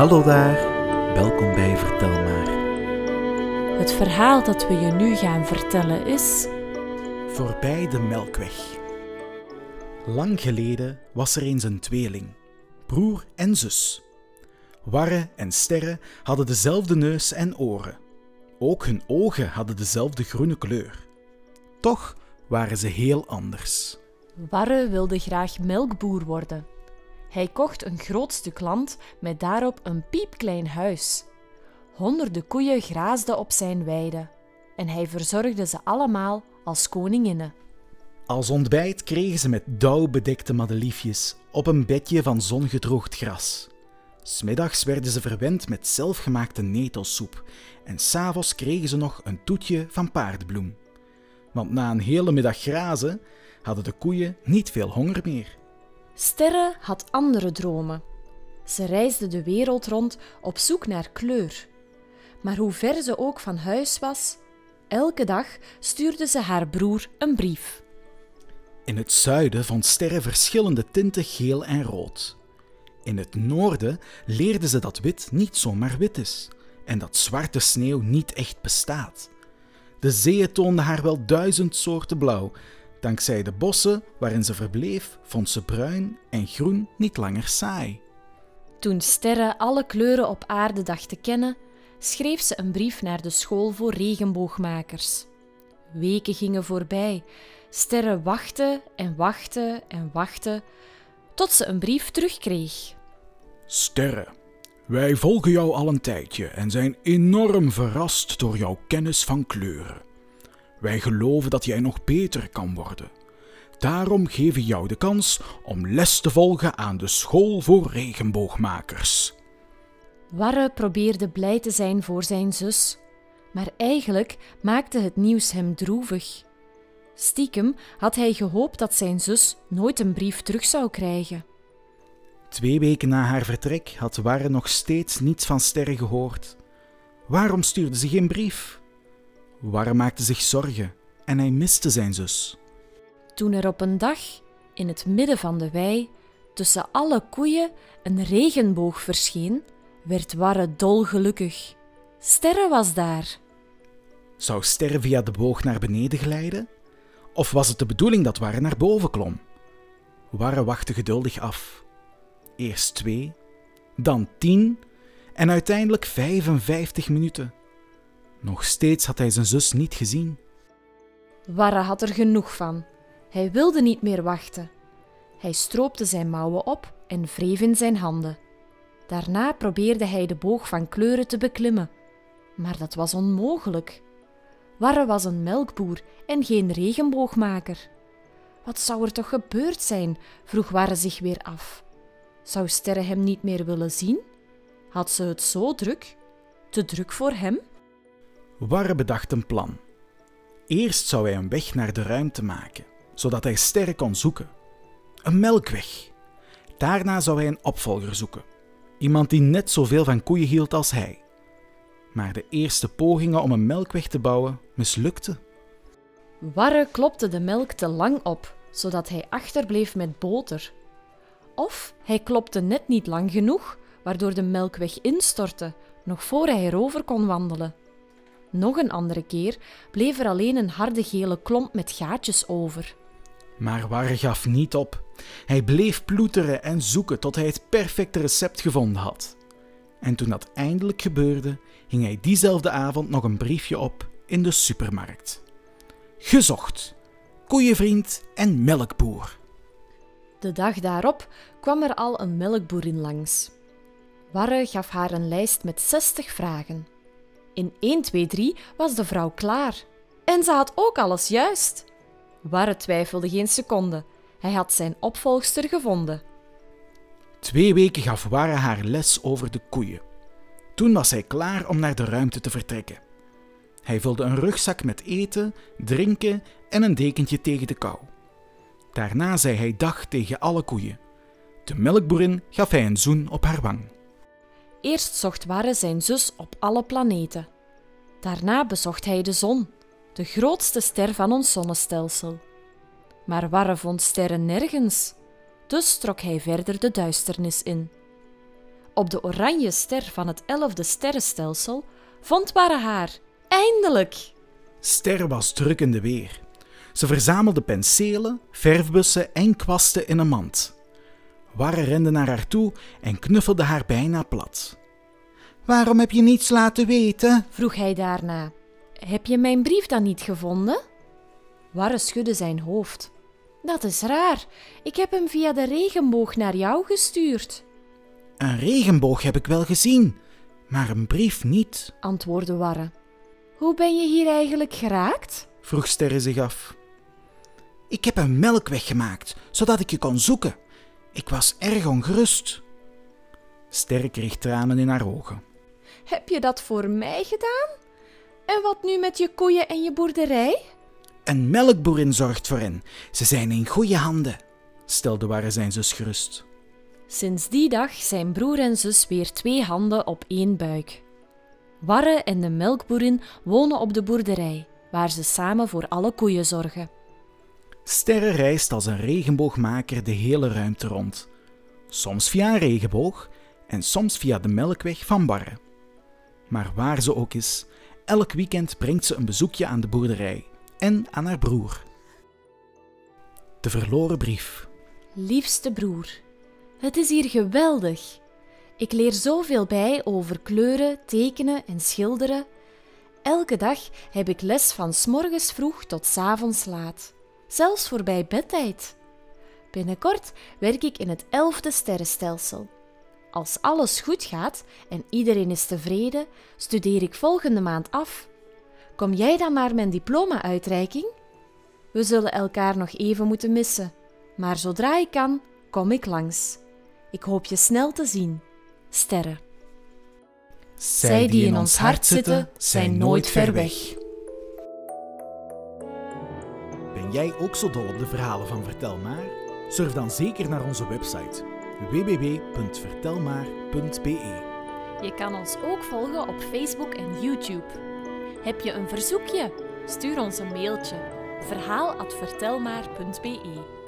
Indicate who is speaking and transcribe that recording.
Speaker 1: Hallo daar, welkom bij Vertel maar.
Speaker 2: Het verhaal dat we je nu gaan vertellen is.
Speaker 1: Voorbij de Melkweg. Lang geleden was er eens een tweeling, broer en zus. Warre en Sterre hadden dezelfde neus en oren. Ook hun ogen hadden dezelfde groene kleur. Toch waren ze heel anders.
Speaker 2: Warre wilde graag melkboer worden. Hij kocht een groot stuk land met daarop een piepklein huis. Honderden koeien graasden op zijn weide en hij verzorgde ze allemaal als koninginnen.
Speaker 1: Als ontbijt kregen ze met dauw bedekte madeliefjes op een bedje van zongedroogd gras. Smiddags werden ze verwend met zelfgemaakte netelsoep en s'avonds kregen ze nog een toetje van paardbloem. Want na een hele middag grazen hadden de koeien niet veel honger meer.
Speaker 2: Sterre had andere dromen. Ze reisde de wereld rond op zoek naar kleur. Maar hoe ver ze ook van huis was, elke dag stuurde ze haar broer een brief.
Speaker 1: In het zuiden vond Sterre verschillende tinten geel en rood. In het noorden leerde ze dat wit niet zomaar wit is en dat zwarte sneeuw niet echt bestaat. De zeeën toonden haar wel duizend soorten blauw. Dankzij de bossen waarin ze verbleef, vond ze bruin en groen niet langer saai.
Speaker 2: Toen Sterre alle kleuren op aarde dacht te kennen, schreef ze een brief naar de school voor regenboogmakers. Weken gingen voorbij. Sterre wachtte en wachtte en wachtte, tot ze een brief terugkreeg.
Speaker 1: Sterre, wij volgen jou al een tijdje en zijn enorm verrast door jouw kennis van kleuren. Wij geloven dat jij nog beter kan worden. Daarom geven we jou de kans om les te volgen aan de school voor regenboogmakers.
Speaker 2: Warre probeerde blij te zijn voor zijn zus, maar eigenlijk maakte het nieuws hem droevig. Stiekem had hij gehoopt dat zijn zus nooit een brief terug zou krijgen.
Speaker 1: Twee weken na haar vertrek had Warre nog steeds niets van Sterre gehoord. Waarom stuurde ze geen brief? Warre maakte zich zorgen en hij miste zijn zus.
Speaker 2: Toen er op een dag, in het midden van de wei, tussen alle koeien een regenboog verscheen, werd Warre dolgelukkig. Sterre was daar.
Speaker 1: Zou Sterre via de boog naar beneden glijden? Of was het de bedoeling dat Warre naar boven klom? Warre wachtte geduldig af. Eerst twee, dan tien en uiteindelijk 55 minuten. Nog steeds had hij zijn zus niet gezien.
Speaker 2: Warre had er genoeg van. Hij wilde niet meer wachten. Hij stroopte zijn mouwen op en wreef in zijn handen. Daarna probeerde hij de boog van kleuren te beklimmen, maar dat was onmogelijk. Warre was een melkboer en geen regenboogmaker. Wat zou er toch gebeurd zijn? vroeg Warre zich weer af. Zou Sterre hem niet meer willen zien? Had ze het zo druk? Te druk voor hem?
Speaker 1: Warre bedacht een plan. Eerst zou hij een weg naar de ruimte maken, zodat hij Sterre kon zoeken. Een melkweg. Daarna zou hij een opvolger zoeken. Iemand die net zoveel van koeien hield als hij. Maar de eerste pogingen om een melkweg te bouwen mislukten.
Speaker 2: Warre klopte de melk te lang op, zodat hij achterbleef met boter. Of hij klopte net niet lang genoeg, waardoor de melkweg instortte, nog voor hij erover kon wandelen. Nog een andere keer bleef er alleen een harde gele klomp met gaatjes over.
Speaker 1: Maar Warre gaf niet op. Hij bleef ploeteren en zoeken tot hij het perfecte recept gevonden had. En toen dat eindelijk gebeurde, hing hij diezelfde avond nog een briefje op in de supermarkt. Gezocht. Koeienvriend en melkboer.
Speaker 2: De dag daarop kwam er al een melkboerin langs. Warre gaf haar een lijst met 60 vragen. In 1, 2, 3 was de vrouw klaar. En ze had ook alles juist. Warre twijfelde geen seconde. Hij had zijn opvolgster gevonden.
Speaker 1: Twee weken gaf Warre haar les over de koeien. Toen was hij klaar om naar de ruimte te vertrekken. Hij vulde een rugzak met eten, drinken en een dekentje tegen de kou. Daarna zei hij dag tegen alle koeien. De melkboerin gaf hij een zoen op haar wang.
Speaker 2: Eerst zocht Warre zijn zus op alle planeten. Daarna bezocht hij de zon, de grootste ster van ons zonnestelsel. Maar Warre vond sterren nergens, dus trok hij verder de duisternis in. op de oranje ster van het elfde sterrenstelsel, vond Warre haar. Eindelijk!
Speaker 1: Ster was druk in de weer. Ze verzamelde penselen, verfbussen en kwasten in een mand. Warre rende naar haar toe en knuffelde haar bijna plat. Waarom heb je niets laten weten?
Speaker 2: vroeg hij daarna. Heb je mijn brief dan niet gevonden? Warre schudde zijn hoofd. Dat is raar. Ik heb hem via de regenboog naar jou gestuurd,
Speaker 1: Een regenboog heb ik wel gezien, maar een brief niet,
Speaker 2: antwoordde Warre. Hoe ben je hier eigenlijk geraakt?
Speaker 1: vroeg Sterre zich af. Ik heb een melkweg gemaakt, zodat ik je kon zoeken. Ik was erg ongerust. Sterre kreeg tranen in haar ogen.
Speaker 2: Heb je dat voor mij gedaan? En wat nu met je koeien en je boerderij?
Speaker 1: Een melkboerin zorgt voor hen. Ze zijn in goede handen, stelde Warre zijn zus gerust.
Speaker 2: Sinds die dag zijn broer en zus weer twee handen op één buik. Warre en de melkboerin wonen op de boerderij, waar ze samen voor alle koeien zorgen.
Speaker 1: Sterre reist als een regenboogmaker de hele ruimte rond. Soms via een regenboog en soms via de melkweg van Barre. Maar waar ze ook is, elk weekend brengt ze een bezoekje aan de boerderij en aan haar broer. De verloren brief.
Speaker 2: Liefste broer, het is hier geweldig. Ik leer zoveel bij over kleuren, tekenen en schilderen. Elke dag heb ik les van 's morgens vroeg tot 's avonds laat, zelfs voorbij bedtijd. Binnenkort werk ik in het elfde sterrenstelsel. Als alles goed gaat en iedereen is tevreden, studeer ik volgende maand af. Kom jij dan naar mijn diploma-uitreiking? We zullen elkaar nog even moeten missen, maar zodra ik kan, kom ik langs. Ik hoop je snel te zien. Sterren. Zij die in ons hart zitten, zijn nooit ver weg.
Speaker 1: Jij ook zo dol op de verhalen van Vertel Maar? Surf dan zeker naar onze website www.vertelmaar.be.
Speaker 2: Je kan ons ook volgen op Facebook en YouTube. Heb je een verzoekje? Stuur ons een mailtje verhaal@vertelmaar.be.